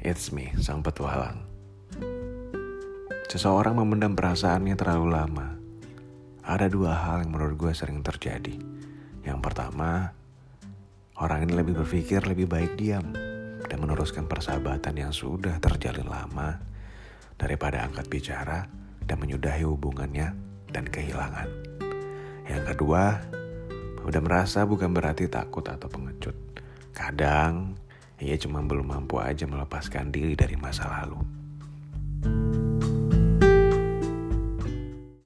It's me, sang petualang. Seseorang memendam perasaannya terlalu lama. Ada dua hal yang menurut gue sering terjadi. Yang pertama, orang ini lebih berpikir lebih baik diam dan meneruskan persahabatan yang sudah terjalin lama daripada angkat bicara dan menyudahi hubungannya dan kehilangan. Yang kedua, udah merasa bukan berarti takut atau pengecut. Kadang ia cuma belum mampu aja melepaskan diri dari masa lalu.